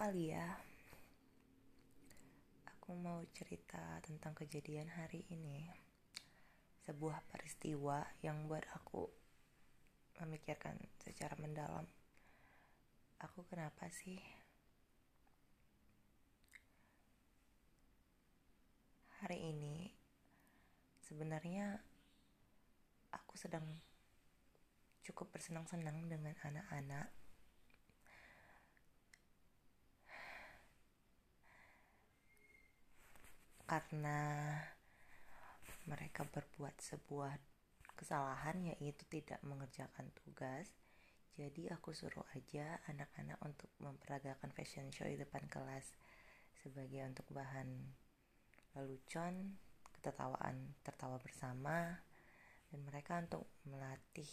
Alia. Aku mau cerita tentang kejadian hari ini. Sebuah peristiwa yang buat aku memikirkan secara mendalam. Aku kenapa sih hari ini sebenarnya aku sedang cukup bersenang-senang dengan anak-anak karena mereka berbuat sebuah kesalahan yaitu tidak mengerjakan tugas jadi aku suruh aja anak-anak untuk memperagakan fashion show di depan kelas sebagai untuk bahan lelucon ketertawaan tertawa bersama dan mereka untuk melatih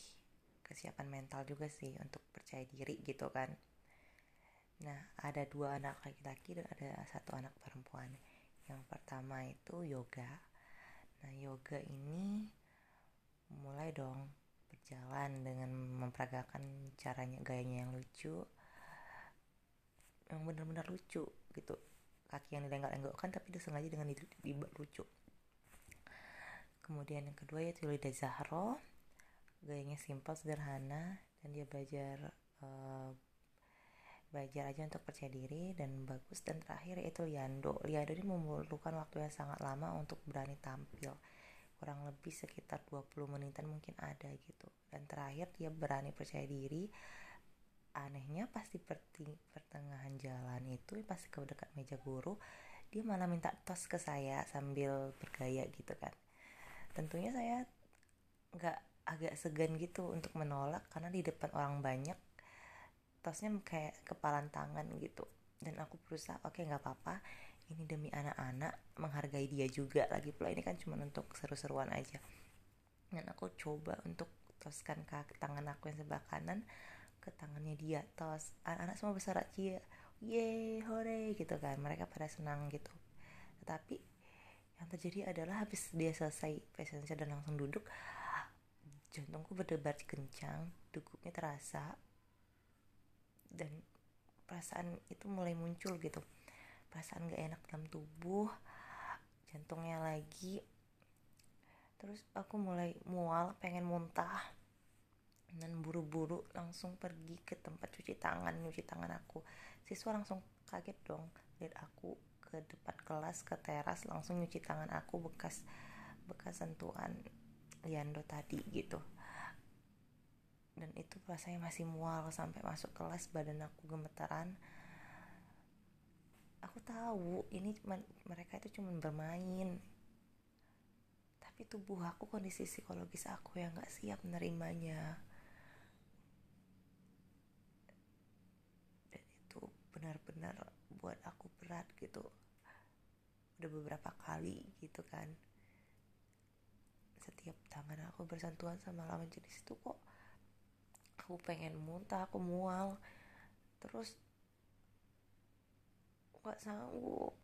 kesiapan mental juga sih untuk percaya diri gitu kan. Nah ada dua anak laki-laki dan ada satu anak perempuan yang pertama itu yoga. Nah, yoga ini mulai dong berjalan dengan memperagakan caranya gayanya yang lucu. Yang benar-benar lucu gitu. Kaki yang dilenggak-lenggokkan tapi disengaja dengan di, lucu. Kemudian yang kedua yaitu Lida Zahro. Gayanya simpel, sederhana dan dia belajar uh, belajar aja untuk percaya diri dan bagus. Dan terakhir itu Liando. Liando ini memerlukan waktu yang sangat lama untuk berani tampil. Kurang lebih sekitar 20 menitan mungkin ada gitu. Dan terakhir dia berani percaya diri. Anehnya pasti pertengahan jalan itu pasti ke dekat meja guru dia malah minta tos ke saya sambil bergaya gitu kan. Tentunya saya nggak agak segan gitu untuk menolak karena di depan orang banyak tasnya kayak kepalan tangan gitu. Dan aku berusaha oke okay, nggak apa-apa. Ini demi anak-anak menghargai dia juga lagi pula. Ini kan cuma untuk seru-seruan aja. Dan aku coba untuk toskan kaki tangan aku yang sebelah kanan ke tangannya dia. Tos anak-anak semua bersorak cia ye hore gitu kan. Mereka pada senang gitu. Tetapi yang terjadi adalah habis dia selesai fashion dan langsung duduk jantungku berdebar kencang dugupnya terasa dan perasaan itu mulai muncul gitu. Perasaan gak enak dalam tubuh jantungnya lagi. Terus aku mulai mual pengen muntah. Dan buru-buru langsung pergi ke tempat cuci tangan cuci tangan aku. Siswa langsung kaget dong lihat aku ke depan kelas ke teras langsung nyuci tangan aku bekas bekas sentuhan Liando tadi gitu dan itu rasanya masih mual sampai masuk kelas badan aku gemetaran. Aku tahu ini mereka itu cuma bermain. Tapi tubuh aku kondisi psikologis aku yang gak siap menerimanya dan itu benar-benar buat aku berat gitu. Udah beberapa kali gitu kan. Setiap tangan aku bersentuhan sama lawan jenis itu kok aku pengen muntah aku mual. Terus nggak sanggup.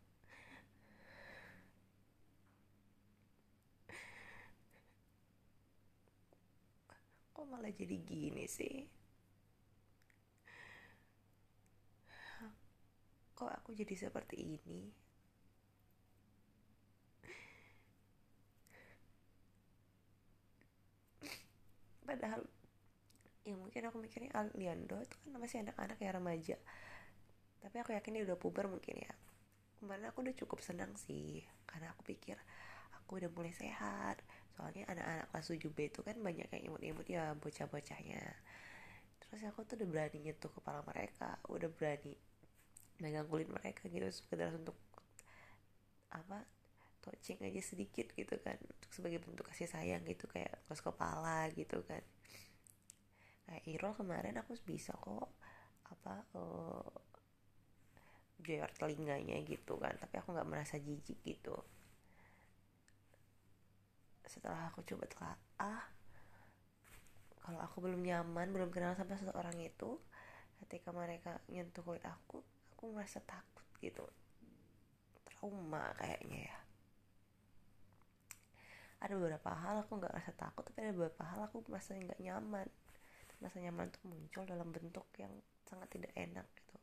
Kok malah jadi gini sih? Kok aku jadi seperti ini? Padahal ya mungkin aku mikirnya Aliando itu kan masih anak-anak ya remaja. Tapi aku yakin dia udah puber mungkin ya. Kemarin aku udah cukup senang sih karena aku pikir aku udah mulai sehat. Soalnya anak-anak kelas 7B itu kan banyak yang imut-imut ya bocah-bocahnya. Terus aku tuh udah berani nyentuh kepala mereka udah berani megang kulit mereka gitu sekedar untuk apa touching aja sedikit gitu kan untuk sebagai bentuk kasih sayang gitu kayak kos kepala gitu kan kayak Irol kemarin aku bisa kok apa uh, jeor telinganya gitu kan tapi aku nggak merasa jijik gitu. Setelah aku coba telah ah kalau aku belum nyaman belum kenal sama seseorang itu ketika mereka nyentuh kulit aku aku merasa takut gitu. Trauma kayaknya ya. Ada beberapa hal aku nggak rasa takut tapi ada beberapa hal aku merasa nggak nyaman rasa nyaman tuh muncul dalam bentuk yang sangat tidak enak gitu.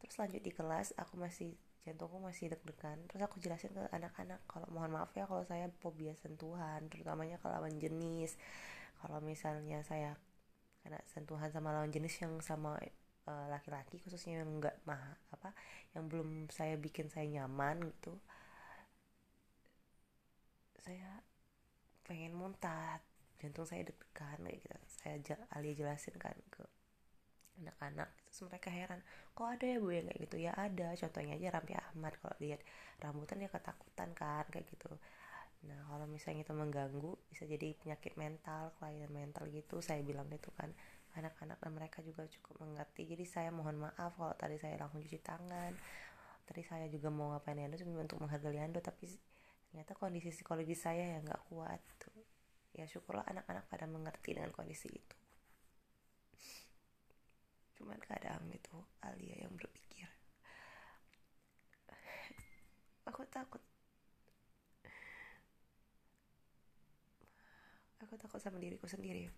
Terus lanjut di kelas aku masih jantungku masih deg-degan. Terus aku jelasin ke anak-anak kalau mohon maaf ya kalau saya fobia sentuhan terutamanya kalau lawan jenis. Kalau misalnya saya kena sentuhan sama lawan jenis yang sama eh, laki-laki uh, khususnya yang enggak mah apa yang belum saya bikin saya nyaman gitu. Saya pengen muntah jantung saya deg-degan kayak gitu. Saya alia jelasin kan ke anak-anak terus mereka heran kok ada ya bu yang kayak gitu? Ya ada contohnya aja Rampi Ahmad kalau lihat rambutan dia ketakutan kan kayak gitu. Nah kalau misalnya itu mengganggu bisa jadi penyakit mental kelainan mental gitu saya bilang itu kan. Anak-anak dan mereka juga cukup mengerti. Jadi saya mohon maaf kalau tadi saya langsung cuci tangan. Tadi saya juga mau ngapain Ando cuma untuk menghargai Ando tapi ternyata kondisi psikologis saya yang nggak kuat tuh ya syukurlah anak-anak pada mengerti dengan kondisi itu. Cuman kadang itu Alia yang berpikir. Aku takut. Aku takut sama diriku sendiri.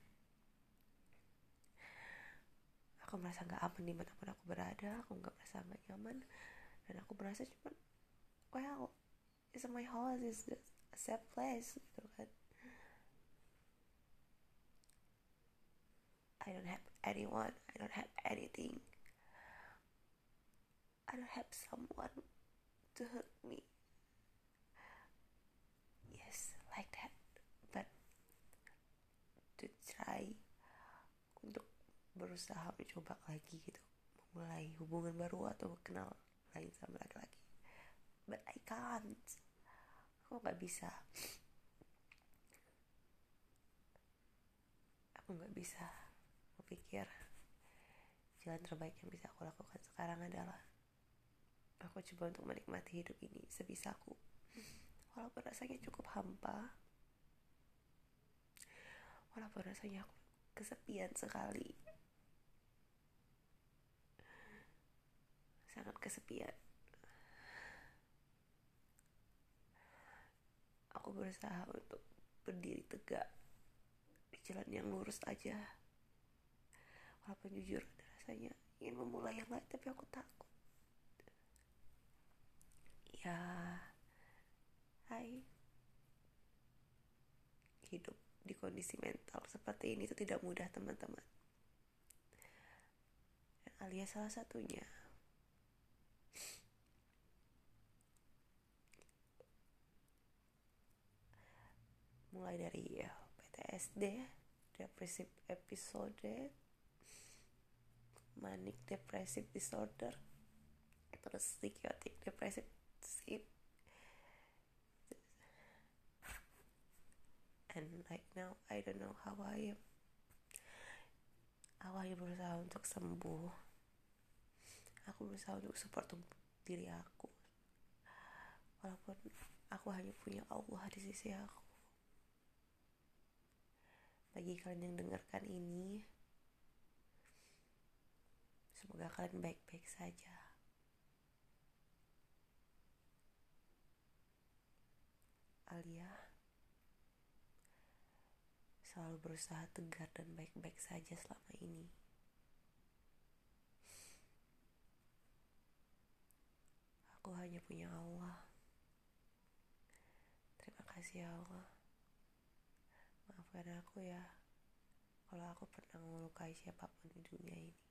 Aku merasa gak aman di mana pun aku berada. Aku gak merasa gak nyaman. Dan aku merasa cuman well it's my house is a safe place gitu kan I don't have anyone. I don't have anything. I don't have someone to hurt me. Yes, like that. But to try untuk berusaha mencoba lagi gitu, memulai hubungan baru atau kenal lain sama laki-laki. But I can't. Aku nggak bisa. Aku nggak bisa pikir jalan terbaik yang bisa aku lakukan sekarang adalah aku coba untuk menikmati hidup ini sebisaku walaupun rasanya cukup hampa walaupun rasanya aku kesepian sekali sangat kesepian. Aku berusaha untuk berdiri tegak di jalan yang lurus aja walaupun jujur. Rasanya ingin memulai yang lain tapi aku takut. Ya hai. Hidup di kondisi mental seperti ini itu tidak mudah teman-teman. Dan Alia salah satunya. Mulai dari ya, PTSD depresif episode manic depressive disorder. Terus psychotic depressive and right now I don't know how I am. How I berusaha untuk sembuh. Aku berusaha untuk support diri aku. Walaupun aku hanya punya Allah di sisi aku. Bagi kalian yang dengarkan ini Semoga kalian baik-baik saja. Alia selalu berusaha tegar dan baik-baik saja selama ini. Aku hanya punya Allah. Terima kasih ya Allah. Maafkan aku ya kalau aku pernah melukai siapa pun di dunia ini.